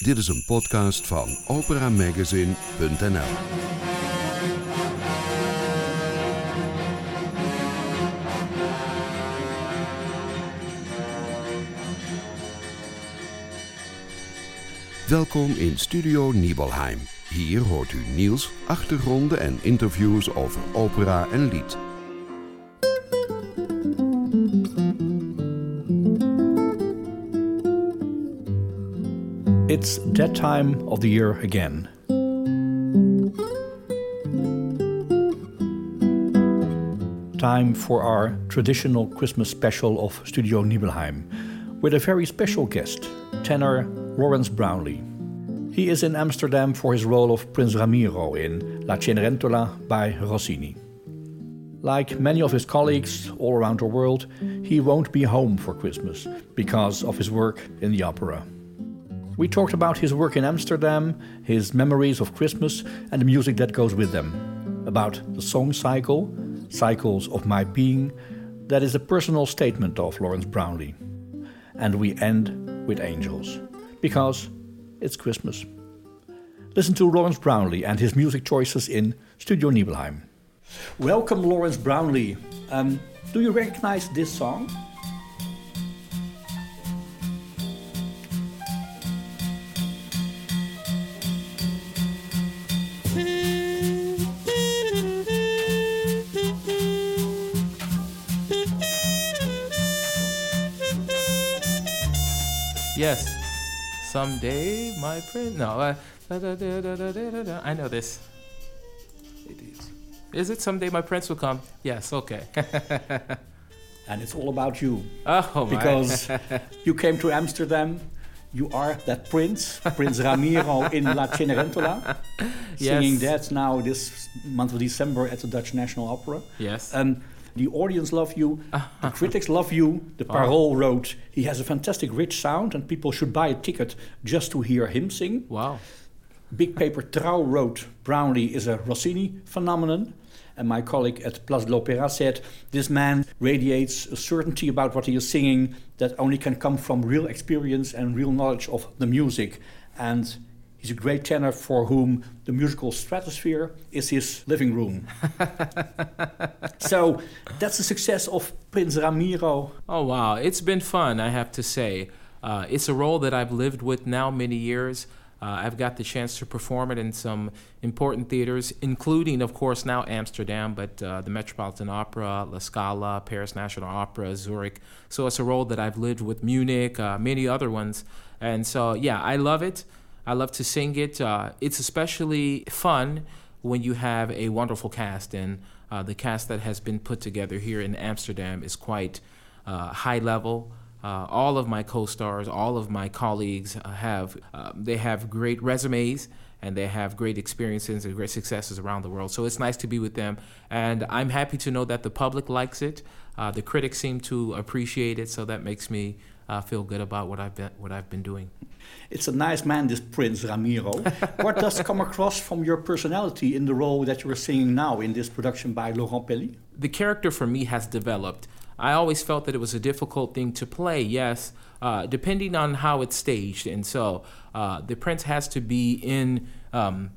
Dit is een podcast van operamagazine.nl. Welkom in Studio Nibelheim. Hier hoort u nieuws, achtergronden en interviews over opera en lied. It's that time of the year again. Time for our traditional Christmas special of Studio Nibelheim with a very special guest, tenor Lawrence Brownlee. He is in Amsterdam for his role of Prince Ramiro in La Cenerentola by Rossini. Like many of his colleagues all around the world, he won't be home for Christmas because of his work in the opera. We talked about his work in Amsterdam, his memories of Christmas, and the music that goes with them. About the song cycle, Cycles of My Being, that is a personal statement of Lawrence Brownlee. And we end with Angels, because it's Christmas. Listen to Lawrence Brownlee and his music choices in Studio Nibelheim. Welcome, Lawrence Brownlee. Um, do you recognize this song? Someday, my prince. No. Uh, da, da, da. I know this. It is. Is it someday my prince will come? Yes. Okay. and it's all about you. oh my. because you came to Amsterdam. You are that prince, Prince Ramiro in La Cenerentola, singing Yes. that now this month of December at the Dutch National Opera. Yes. And the audience love you, the critics love you. The Parool wrote, he has a fantastic rich sound and people should buy a ticket just to hear him sing. wow. Big Paper Trouw wrote, Brownlee is a Rossini phenomenon. And my colleague at Place de l'Opéra said, this man radiates a certainty about what he is singing that only can come from real experience and real knowledge of the music. And he's a great tenor for whom the musical stratosphere is his living room. so that's the success of Prince Ramiro. Oh wow, it's been fun. I have to say, uh, it's a role that I've lived with now many years. Uh, I've got the chance to perform it in some important theaters, including, of course, now Amsterdam, but uh, the Metropolitan Opera, La Scala, Paris National Opera, Zurich. So it's a role that I've lived with Munich, uh, many other ones, and so yeah, I love it. I love to sing it. Uh, it's especially fun when you have a wonderful cast, and uh, the cast that has been put together here in Amsterdam is quite uh, high level. Uh, all of my co-stars, all of my colleagues uh, have uh, they have great resumes and they have great experiences and great successes around the world. So it's nice to be with them, and I'm happy to know that the public likes it. The critics seem to appreciate it, so that makes me uh, feel good about what I've been what I've been doing. It's a nice man, this Prince Ramiro. what does come across from your personality in the role that you are singing now in this production by Laurent Pelly? the character for me has developed. I always felt that it was a difficult thing to play, yes, uh, depending on how it's staged. And so uh, the prince has to be in. Um,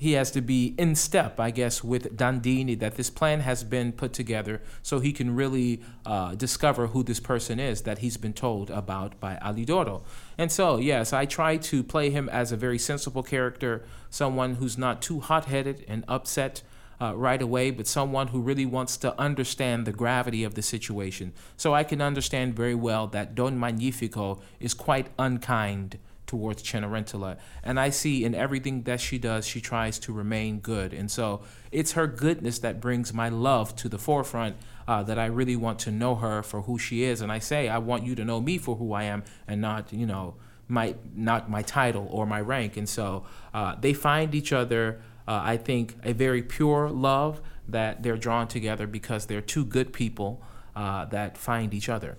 he has to be in step, I guess, with Dandini, that this plan has been put together so he can really uh, discover who this person is that he's been told about by Alidoro. And so, yes, I try to play him as a very sensible character, someone who's not too hot headed and upset uh, right away, but someone who really wants to understand the gravity of the situation. So I can understand very well that Don Magnifico is quite unkind towards Cenerentola. And I see in everything that she does, she tries to remain good. And so it's her goodness that brings my love to the forefront. Uh, that I really want to know her for who she is, and I say I want you to know me for who I am, and not you know my not my title or my rank. And so uh, they find each other uh, I think, a very pure love that they're drawn together because they're two good people uh, that find each other.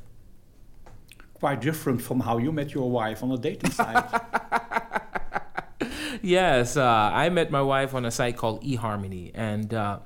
Quite different from how you met your wife on a dating site. yes, uh, I met my wife on a site called eHarmony, and uh,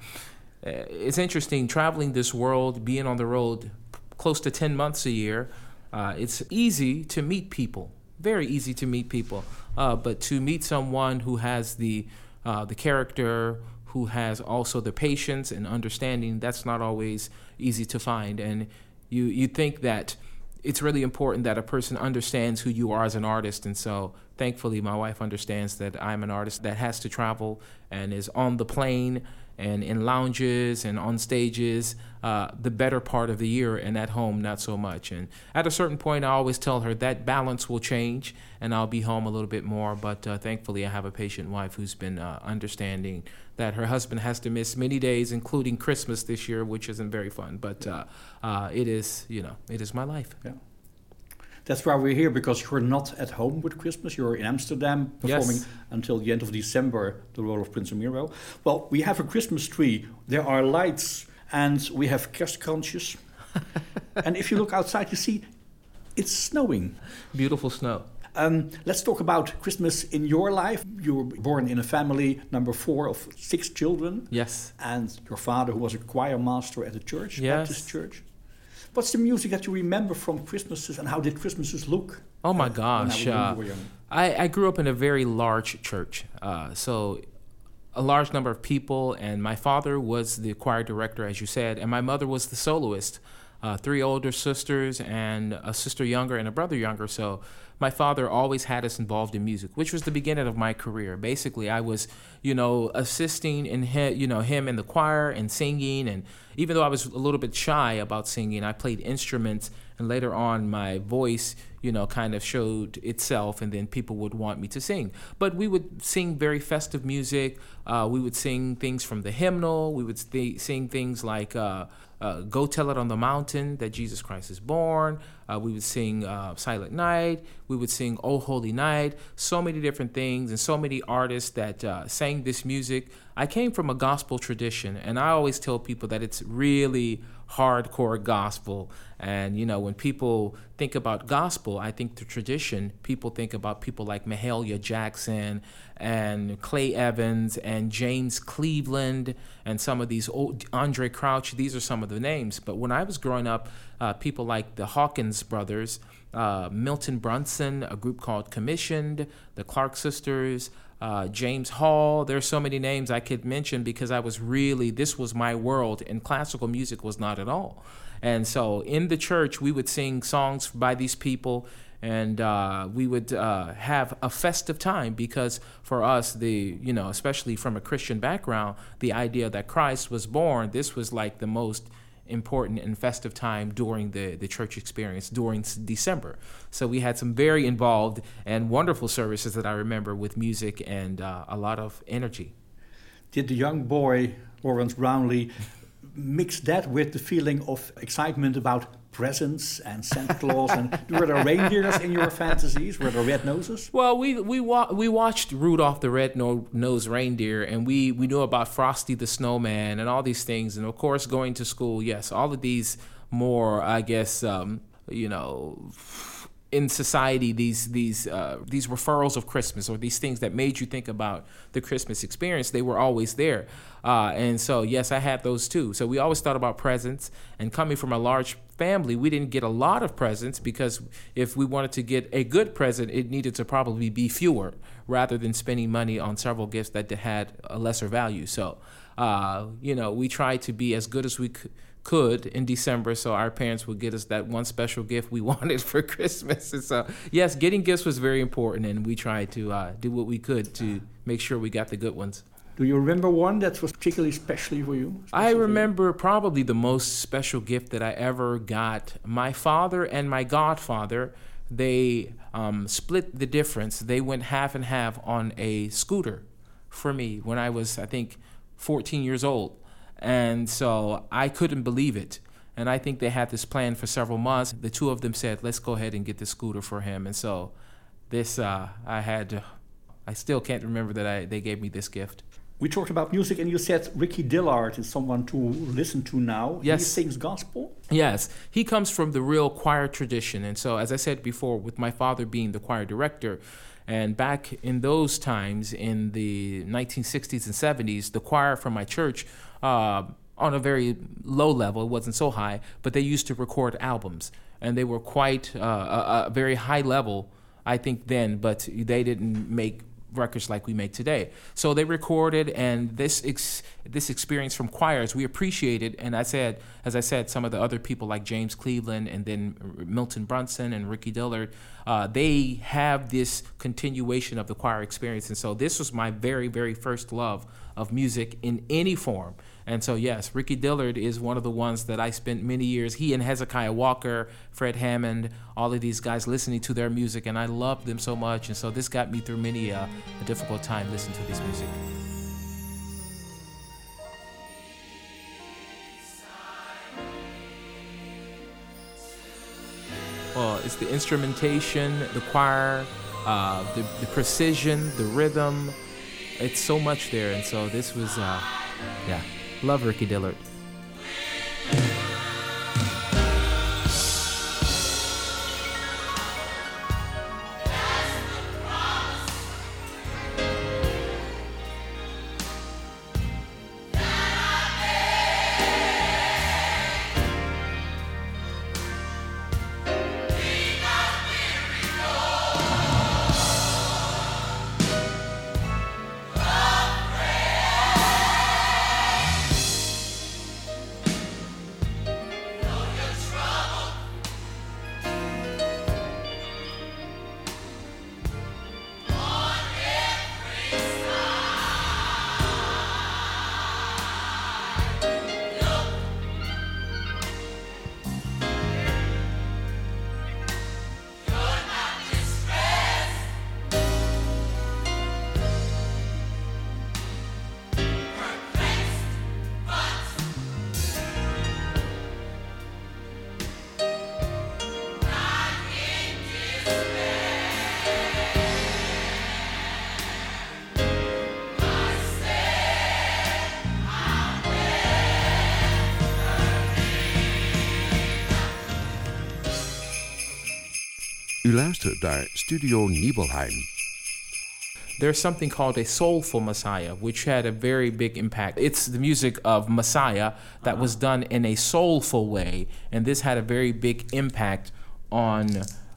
it's interesting traveling this world, being on the road close to 10 months a year. Uh, it's easy to meet people very easy to meet people. Uh, but to meet someone who has the uh, the character, who has also the patience and understanding, that's not always easy to find. And you you think that it's really important that a person understands who you are as an artist. And so, thankfully, my wife understands that I'm an artist that has to travel and is on the plane and in lounges and on stages uh, the better part of the year and at home not so much. And at a certain point i always tell her that balance will change and i'll be home a little bit more. But uh, thankfully i have a patient wife who's been uh, understanding that her husband has to miss many days including christmas this year which isn't very fun. But uh, uh, it is you know it is my life. Yeah that's why we're here because you're not at home with Christmas. You're in Amsterdam performing yes. until the end of December the role of Prince Ramiro. Well, we have a Christmas tree. There are lights and we have kerstkransjes. and if you look outside, you see it's snowing. Beautiful snow. Um, let's talk about Christmas in your life. You were born in a family, number four of six children. Yes. And your father, who was a choir master at a church, yes. Baptist church. What's the music that you remember from Christmases, and how did Christmases look? Oh my gosh! Uh, I, I, grew up in a very large church, uh, so a large number of people, and my father was the choir director, as you said, and my mother was the soloist. Uh, three older sisters and a sister younger and a brother younger. So my father always had us involved in music, which was the beginning of my career. Basically, I was, you know, assisting in him, you know, him in the choir and singing and even though I was a little bit shy about singing, I played instruments, and later on, my voice, you know, kind of showed itself, and then people would want me to sing. But we would sing very festive music. Uh, we would sing things from the hymnal. We would st- sing things like uh, uh, "Go Tell It on the Mountain" that Jesus Christ is born. Uh, we would sing uh, "Silent Night." We would sing "Oh Holy Night." So many different things, and so many artists that uh, sang this music. I came from a gospel tradition, and I always tell people that it's really hardcore gospel. And, you know, when people think about gospel, I think the tradition, people think about people like Mahalia Jackson and Clay Evans and James Cleveland and some of these old Andraé Crouch. These are some of the names. But when I was growing up, uh, people like the Hawkins brothers, uh, Milton Brunson, a group called Commissioned, the Clark sisters, uh, James Hall. There's so many names I could mention because I was really, this was my world, and classical music was not at all. And so in the church, we would sing songs by these people, and uh, we would uh, have a festive time because for us, the you know, especially from a Christian background, the idea that Christ was born, this was like the most important and festive time during the, the church experience during December. So we had some very involved and wonderful services that I remember with music and uh, a lot of energy. Did the young boy, Lawrence Brownlee, mix that with the feeling of excitement about presents and Santa Claus and were there reindeers in your fantasies? Were there red noses? Well, we we wa- we watched Rudolph the Red-Nosed Reindeer, and we we knew about Frosty the Snowman and all these things, and of course going to school. Yes, all of these more, I guess, um, you know in society these these uh, these referrals of Christmas or these things that made you think about the Christmas experience they were always there uh, and so yes I had those too so we always thought about presents and coming from a large family we didn't get a lot of presents because if we wanted to get a good present it needed to probably be fewer rather than spending money on several gifts that had a lesser value so uh, you know we tried to be as good as we could could in December, so our parents would get us that one special gift we wanted for Christmas. And so, yes, getting gifts was very important, and we tried to uh, do what we could to make sure we got the good ones. Do you remember one that was particularly special for you? I remember probably the most special gift that I ever got. My father and my godfather, they um, split the difference. They went half and half on a scooter for me when I was, I think, 14 years old. And so I couldn't believe it. And I think they had this plan for several months. The two of them said, let's go ahead and get the scooter for him. And so this, uh, I had, I still can't remember that I, they gave me this gift. We talked about music, and you said Ricky Dillard is someone to listen to now. Yes. He sings gospel? Yes. He comes from the real choir tradition. And so, as I said before, with my father being the choir director, and back in those times, in the 1960s and 70s, the choir from my church uh, on a very low level. It wasn't so high, but they used to record albums, and they were quite uh, a, a, very high level I think then, but they didn't make records like we make today. So they recorded, and this ex- this experience from choirs we appreciated. And I said, as I said, some of the other people like James Cleveland and then Milton Brunson and Ricky Dillard, uh, they have this continuation of the choir experience. And so this was my very very first love of music in any form. And so, yes, Ricky Dillard is one of the ones that I spent many years, he and Hezekiah Walker, Fred Hammond, all of these guys listening to their music, and I loved them so much. And so, this got me through many uh, a difficult time listening to this music. Well, it's the instrumentation, the choir, uh, the, the precision, the rhythm. It's so much there. And so, this was, uh, yeah. Love Ricky Dillard. Luistert naar Studio Nibelheim. There's something called a soulful Messiah, which had a very big impact. It's the music of Messiah that was done in a soulful way, and this had a very big impact on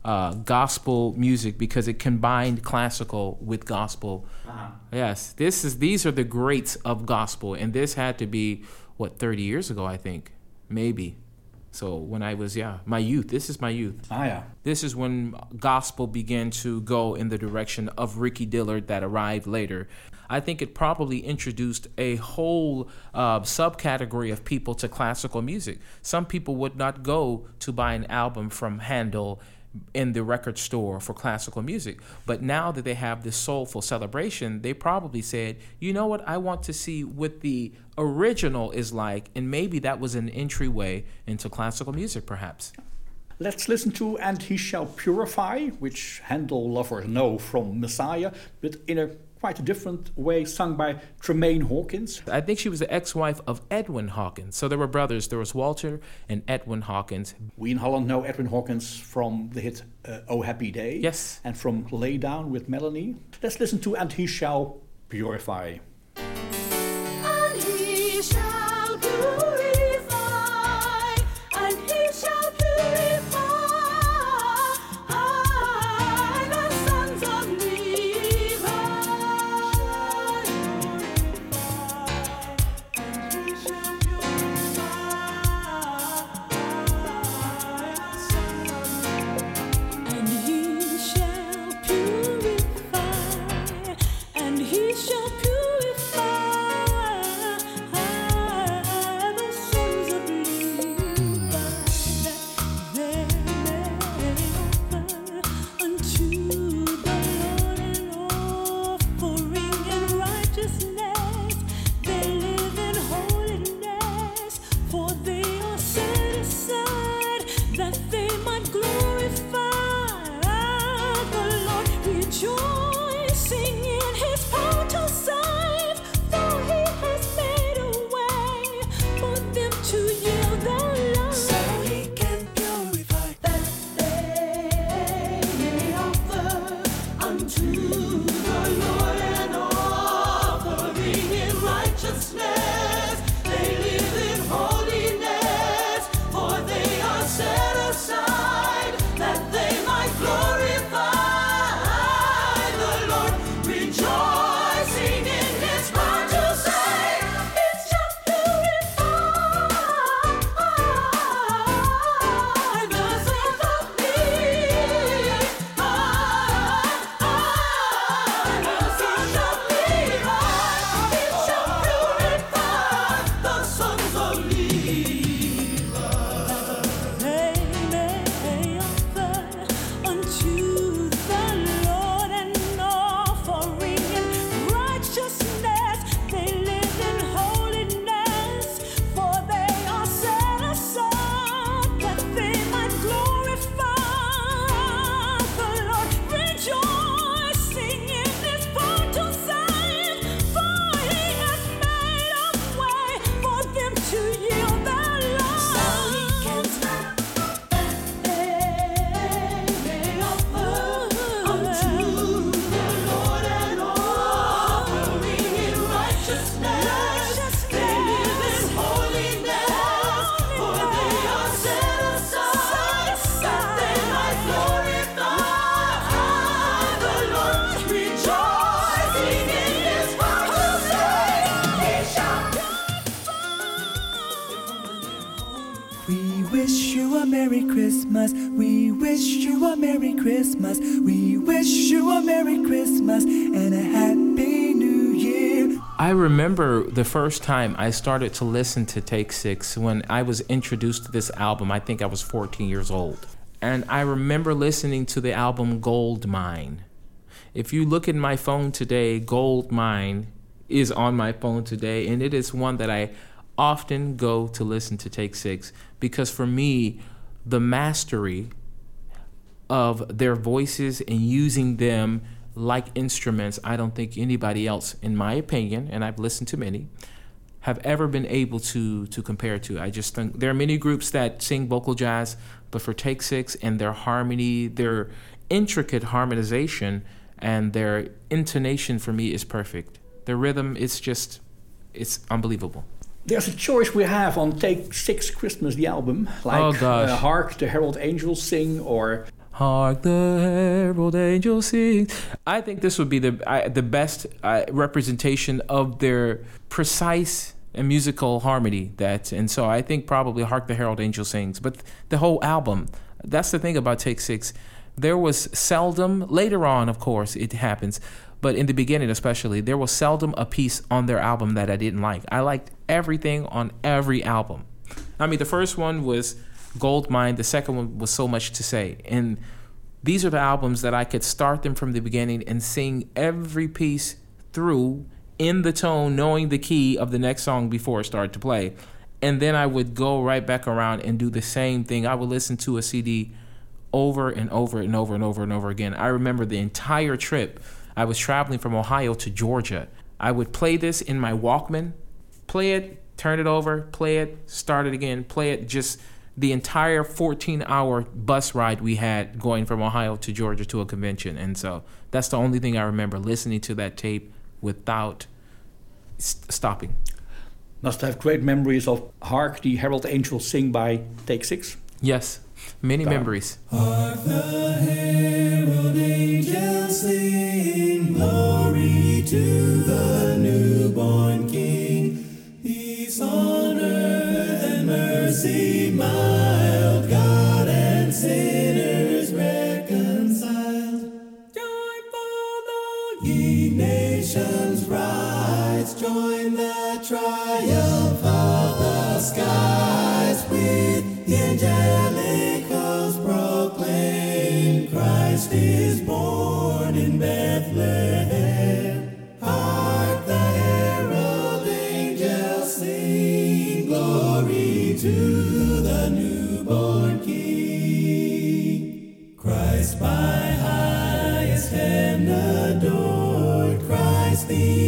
uh, gospel music because it combined classical with gospel. Yes, this is these are the greats of gospel, and this had to be what 30 years ago, I think, maybe. So when I was yeah, my youth. This is my youth. Ah, yeah. This is when gospel began to go in the direction of Ricky Dillard that arrived later. I think it probably introduced a whole uh, subcategory of people to classical music. Some people would not go to buy an album from Handel in the record store for classical music. But now that they have this soulful celebration, they probably said, you know what, I want to see what the original is like. And maybe that was an entryway into classical music, perhaps. Let's listen to And He Shall Purify, which Handel lovers know from Messiah, but in a quite a different way, sung by Tramaine Hawkins. I think she was the ex-wife of Edwin Hawkins. So there were brothers. There was Walter and Edwin Hawkins. We in Holland know Edwin Hawkins from the hit uh, Oh Happy Day. Yes. And from Lay Down with Melanie. Let's listen to And He Shall Purify. Christmas. We wish you a Merry Christmas and a Happy New Year. I remember the first time I started to listen to Take Six when I was introduced to this album. I think I was 14 years old. And I remember listening to the album Gold Mine. If you look at my phone today, Gold Mine is on my phone today, and it is one that I often go to listen to Take Six because for me, the mastery of their voices and using them like instruments, I don't think anybody else, in my opinion, and I've listened to many, have ever been able to to compare to. I just think there are many groups that sing vocal jazz, but for Take Six and their harmony, their intricate harmonization, and their intonation for me is perfect. The rhythm is just, it's unbelievable. There's a choice we have on Take Six Christmas, the album, like Oh. Uh, Hark the Herald Angels Sing or Hark the herald angels sing. I think this would be the I, the best uh, representation of their precise and musical harmony. That and so I think probably Hark the Herald Angel Sings. But the whole album. That's the thing about Take Six. There was seldom later on, of course, it happens, but in the beginning especially, there was seldom a piece on their album that I didn't like. I liked everything on every album. I mean, the first one was Gold Mine. The second one was So Much to Say. And these are the albums that I could start them from the beginning and sing every piece through in the tone, knowing the key of the next song before it started to play. And then I would go right back around and do the same thing. I would listen to a CD over and over and over and over and over again. I remember the entire trip. I was traveling from Ohio to Georgia. I would play this in my Walkman, play it, turn it over, play it, start it again, play it. Just the entire 14 hour bus ride we had going from Ohio to Georgia to a convention. And so that's the only thing I remember listening to that tape without s- stopping. must have great memories of Hark the Herald Angels Sing by Take Six. Yes, many Darn. memories. Hark the herald angels sing, glory to the newborn King. Mercy mild, God and sinners reconciled. Joyful the ye nations rise, join the triumph of the skies with the angelic proclaim Christ is born in Bethlehem. To the newborn King. Christ by highest heaven adored, Christ the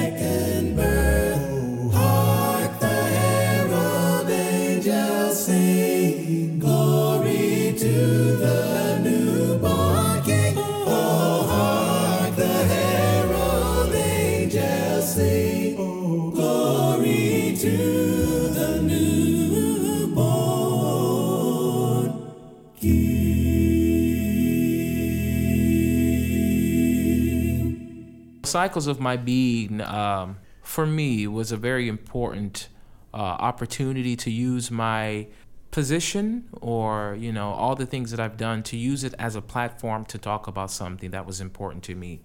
Cycles of My Being, um, for me, was a very important uh, opportunity to use my position or you know all the things that I've done to use it as a platform to talk about something that was important to me.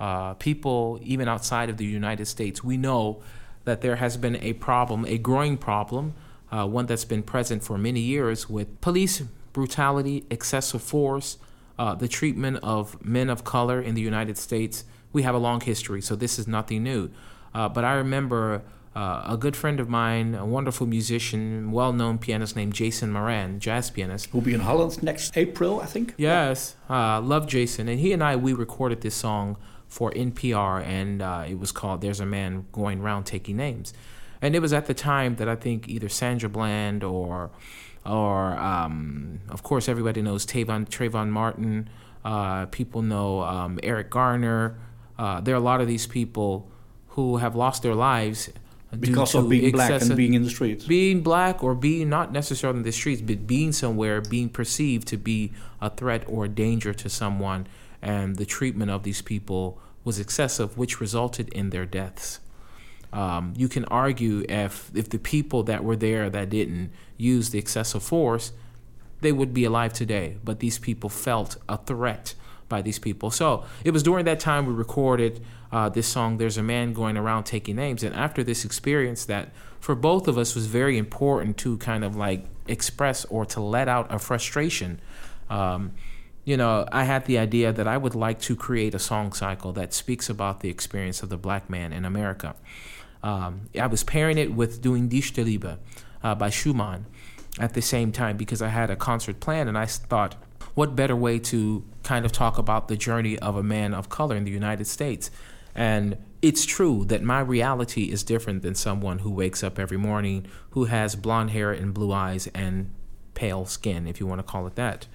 Uh, people, even outside of the United States, we know that there has been a problem, a growing problem, uh, one that's been present for many years with police brutality, excessive force, uh, the treatment of men of color in the United States. We have a long history, so this is nothing new. Uh, but I remember uh, a good friend of mine, a wonderful musician, well known pianist named Jason Moran, jazz pianist. Who will be in Holland next April, I think. Yes, uh, love Jason. And he and I, we recorded this song for NPR, and uh, it was called There's a Man Going Round Taking Names. And it was at the time that I think either Sandra Bland or, or um, of course, everybody knows Tavon, Trayvon Martin. Uh, people know um, Eric Garner. Uh, there are a lot of these people who have lost their lives Because of being black and being in the streets. being black or being not necessarily in the streets, but being somewhere, being perceived to be a threat or a danger to someone, and the treatment of these people was excessive, which resulted in their deaths. Um, you can argue if if the people that were there that didn't use the excessive force, they would be alive today. But these people felt a threat by these people. So it was during that time we recorded uh, this song, There's a Man Going Around Taking Names. And after this experience, that for both of us was very important to kind of like express or to let out a frustration. Um, you know, I had the idea that I would like to create a song cycle that speaks about the experience of the black man in America. Um, I was pairing it with doing Dichterliebe uh, by Schumann at the same time because I had a concert planned and I thought, what better way to kind of talk about the journey of a man of color in the United States? And it's true that my reality is different than someone who wakes up every morning who has blonde hair and blue eyes and pale skin, if you want to call it that.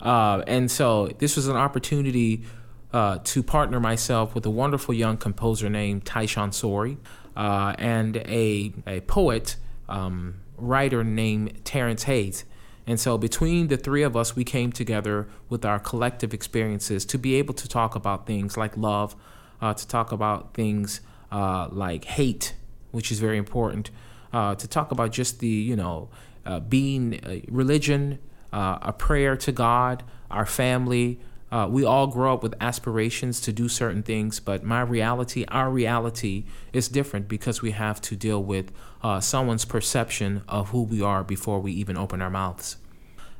Uh, and so this was an opportunity uh, to partner myself with a wonderful young composer named Tyshawn Sorey uh, and a, a poet, um, writer named Terrence Hayes. And so between the three of us, we came together with our collective experiences to be able to talk about things like love, uh, to talk about things uh, like hate, which is very important, uh, to talk about just the, you know, uh, being religion, uh, a prayer to God, our family. Uh, we all grow up with aspirations to do certain things, but my reality, our reality, is different because we have to deal with uh, someone's perception of who we are before we even open our mouths.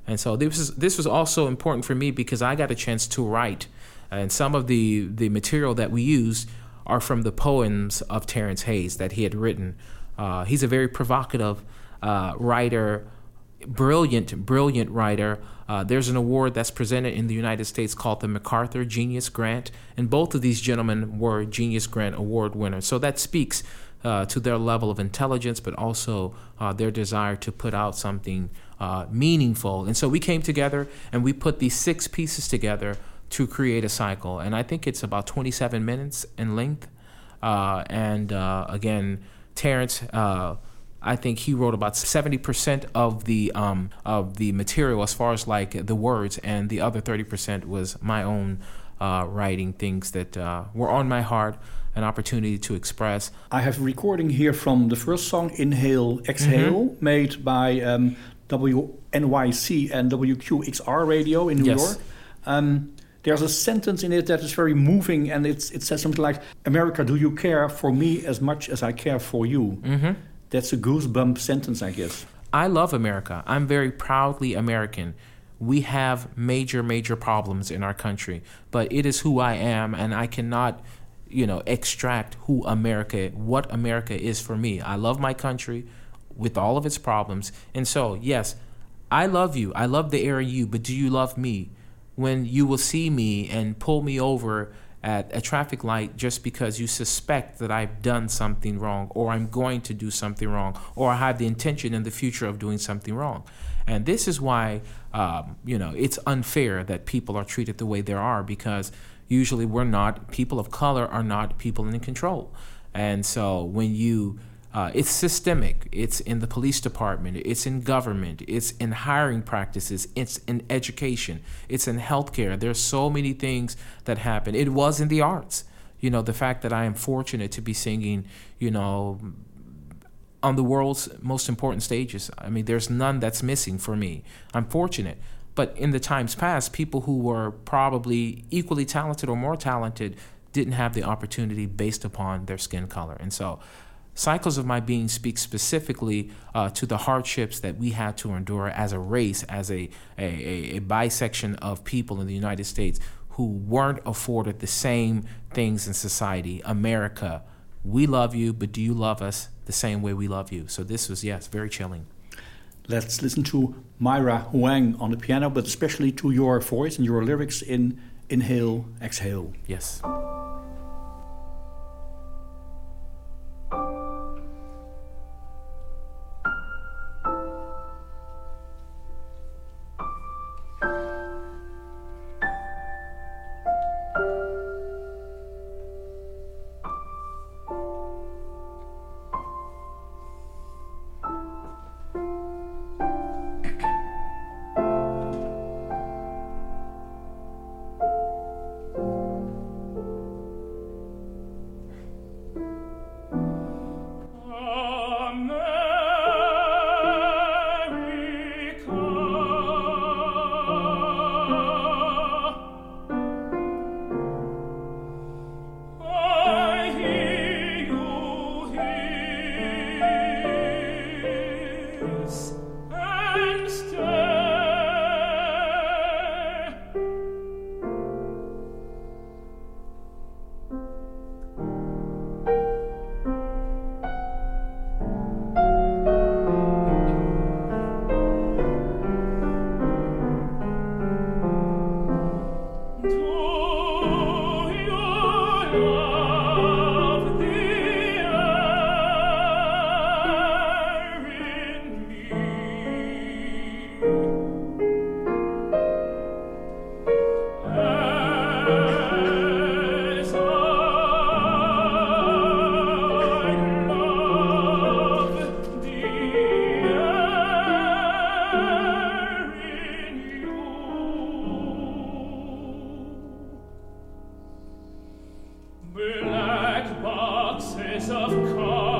And so this is this was also important for me because I got a chance to write, and some of the the material that we used are from the poems of Terrence Hayes that he had written. Uh, he's a very provocative uh, writer, brilliant, brilliant writer. Uh, there's an award that's presented in the United States called the MacArthur Genius Grant, and both of these gentlemen were Genius Grant Award winners. So that speaks uh, to their level of intelligence, but also uh, their desire to put out something uh, meaningful. And so we came together and we put these six pieces together to create a cycle. And I think it's about 27 minutes in length. Uh, and uh, again, Terrence, uh, I think he wrote about 70% of the um, of the material as far as like the words, and the other 30% was my own writing things that were on my heart, an opportunity to express. I have a recording here from the first song, Inhale, Exhale, Mm-hmm. made by um, WNYC and WQXR radio in New Yes. York. Um, there's a sentence in it that is very moving, and it's, it says something like, America, do you care for me as much as I care for you? Mm-hmm. That's a goosebump sentence, I guess. I love America. I'm very proudly American. We have major, major problems in our country, but it is who I am, and I cannot, you know, extract who America, what America is for me. I love my country with all of its problems. And so, yes, I love you. I love the air you, but do you love me? When you will see me and pull me over at a traffic light just because you suspect that I've done something wrong or I'm going to do something wrong or I have the intention in the future of doing something wrong. And this is why, um, you know, it's unfair that people are treated the way they are because usually we're not, people of color are not people in control. And so when you, uh, it's systemic. It's in the police department. It's in government. It's in hiring practices. It's in education. It's in healthcare. There's so many things that happen. It was in the arts. You know, the fact that I am fortunate to be singing, you know, on the world's most important stages. I mean, there's none that's missing for me. I'm fortunate. But in the times past, people who were probably equally talented or more talented didn't have the opportunity based upon their skin color. And so, Cycles of My Being speaks specifically uh, to the hardships that we had to endure as a race, as a, a, a, a bisection of people in the United States who weren't afforded the same things in society. America, we love you, but do you love us the same way we love you? So this was, yes, very chilling. Let's listen to Myra Huang on the piano, but especially to your voice and your lyrics in Inhale, Exhale. Yes. Cäsar kam,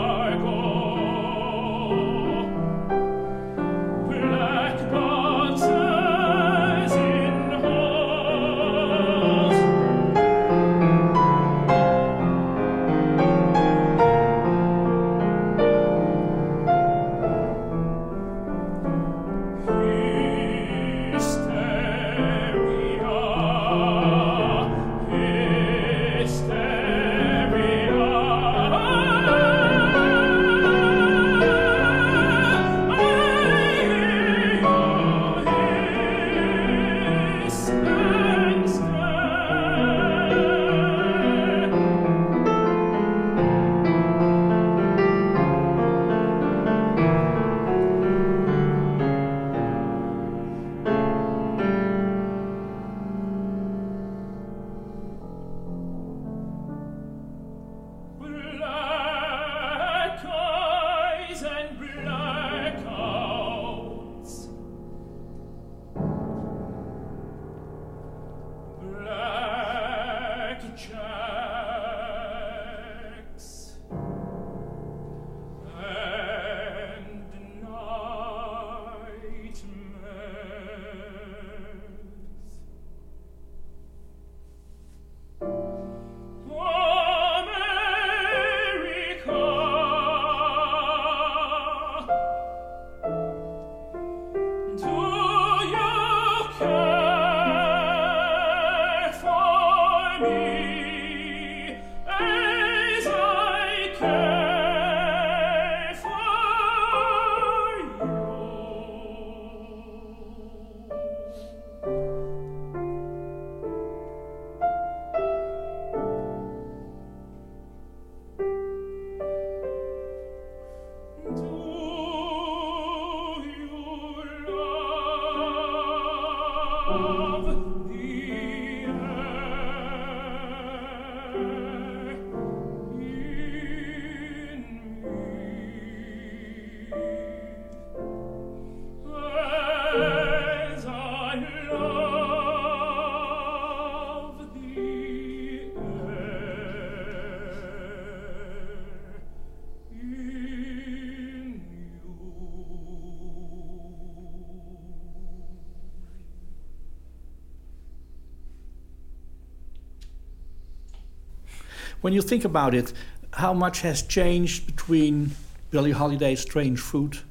When you think about it, how much has changed between Billie Holiday's Strange Fruit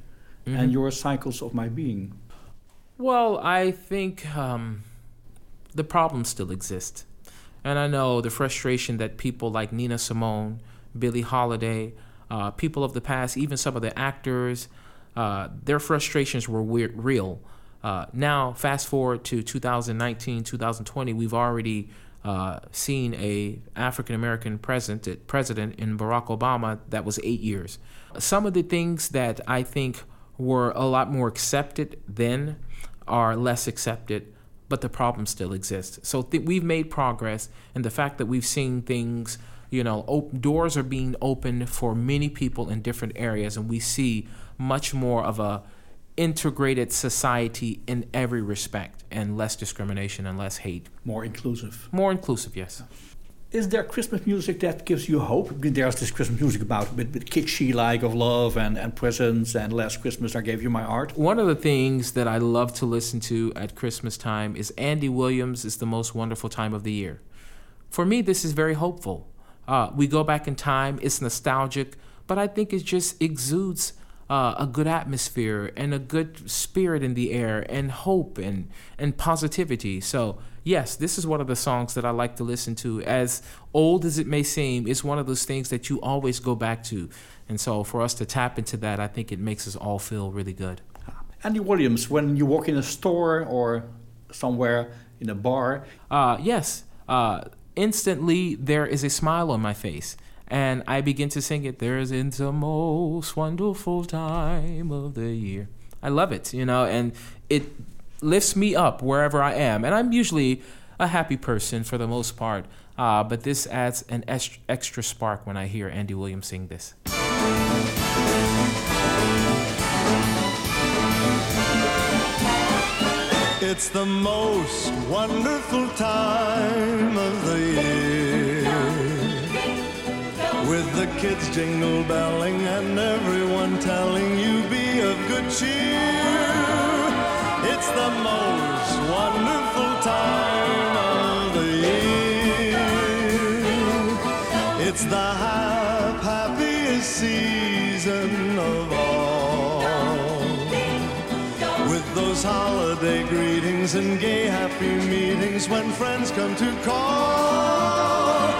and your Cycles of My Being? Well, I think um, the problems still exist. And I know the frustration that people like Nina Simone, Billie Holiday, uh, people of the past, even some of the actors, uh, their frustrations were weird, real. Uh, now, fast forward to 2019, 2020, we've already uh, seen a African American president, president in Barack Obama that was eight years. Some of the things that I think were a lot more accepted then are less accepted, but the problem still exists. So th- we've made progress, and the fact that we've seen things, you know, op- doors are being opened for many people in different areas, and we see much more of a integrated society in every respect, and less discrimination and less hate. More inclusive. More inclusive, yes. Is there Christmas music that gives you hope? There's this Christmas music about a bit, bit kitschy, like of love and, and presents and last Christmas I gave you my heart. One of the things that I love to listen to at Christmas time is Andy Williams is the most wonderful time of the year. For me, this is very hopeful. Uh, we go back in time, it's nostalgic, but I think it just exudes uh, a good atmosphere and a good spirit in the air and hope and, and positivity. So, yes, this is one of the songs that I like to listen to. As old as it may seem, it's one of those things that you always go back to. And so, for us to tap into that, I think it makes us all feel really good. Andy Williams, when you walk in a store or somewhere in a bar, Uh, yes, uh, instantly there is a smile on my face. And I begin to sing it. There's in the most wonderful time of the year. I love it, you know, and it lifts me up wherever I am. And I'm usually a happy person for the most part. Uh, but this adds an extra spark when I hear Andy Williams sing this. It's the most wonderful time of the year. With the kids jingle belling and everyone telling you be of good cheer. It's the most wonderful time of the year. It's the hap- happiest season of all. With those holiday greetings and gay happy meetings when friends come to call.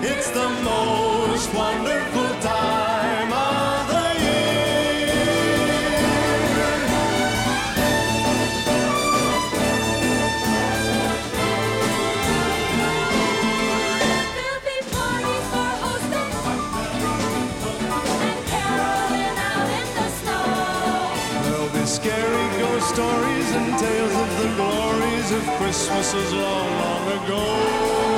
It's the most wonderful time of the year. There'll be parties for and caroling out in the snow. There'll be scary ghost stories and tales of the glories of Christmases long, long ago.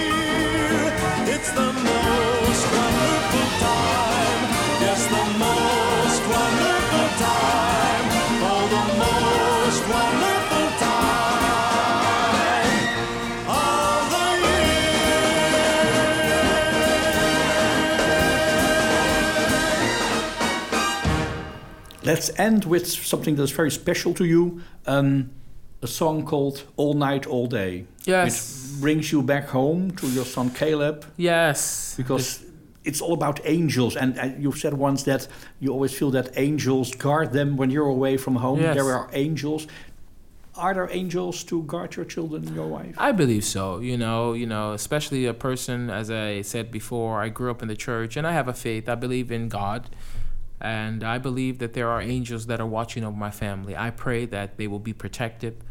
Let's end with something that's very special to you. Um, a song called All Night, All Day. Yes. Which brings you back home to your son Caleb. Yes. because it's all about angels and you've said once that you always feel that angels guard them when you're away from home Yes. there are angels are there angels to guard your children and your wife I believe so. You know, you know, especially a person, as I said before, I grew up in the church and I have a faith. I believe in God. And I believe that there are angels that are watching over my family. I pray that they will be protected,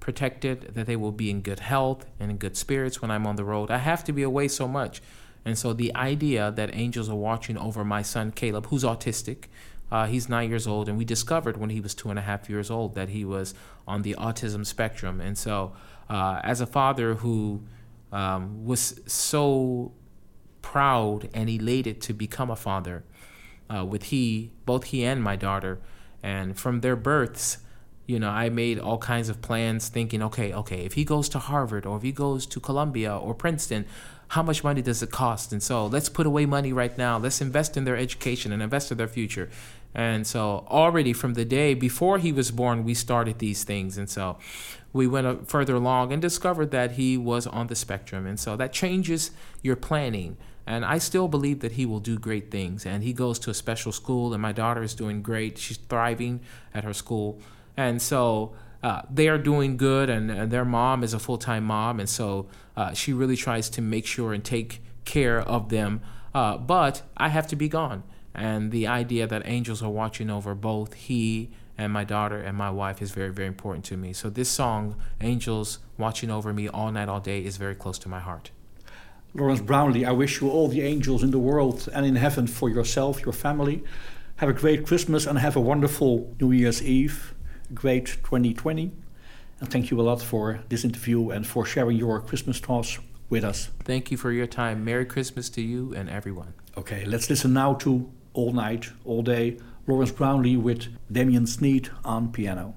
protected, that they will be in good health and in good spirits when I'm on the road. I have to be away so much. And so the idea that angels are watching over my son Caleb, who's autistic, uh, he's nine years old, and we discovered when he was two and a half years old that he was on the autism spectrum. And so, uh, as a father who um, was so proud and elated to become a father, uh, with he, both he and my daughter, and from their births, you know, I made all kinds of plans thinking, okay, okay, if he goes to Harvard or if he goes to Columbia or Princeton, how much money does it cost? And so let's put away money right now. Let's invest in their education and invest in their future. And so already from the day before he was born, we started these things. And so we went further along and discovered that he was on the spectrum. And so that changes your planning. And I still believe that he will do great things. And he goes to a special school, and my daughter is doing great. She's thriving at her school. And so uh, they are doing good, and, and their mom is a full time mom. And so uh, she really tries to make sure and take care of them. Uh, but I have to be gone. And the idea that angels are watching over both he and my daughter and my wife is very, very important to me. So this song, Angels Watching Over Me All Night, All Day, is very close to my heart. Lawrence Brownlee, I wish you all the angels in the world and in heaven for yourself, your family. Have a great Christmas and have a wonderful New Year's Eve, great 2020. And thank you a lot for this interview and for sharing your Christmas thoughts with us. Thank you for your time. Merry Christmas to you and everyone. Okay, let's listen now to All Night, All Day, Lawrence Brownlee with Damien Sneed on piano.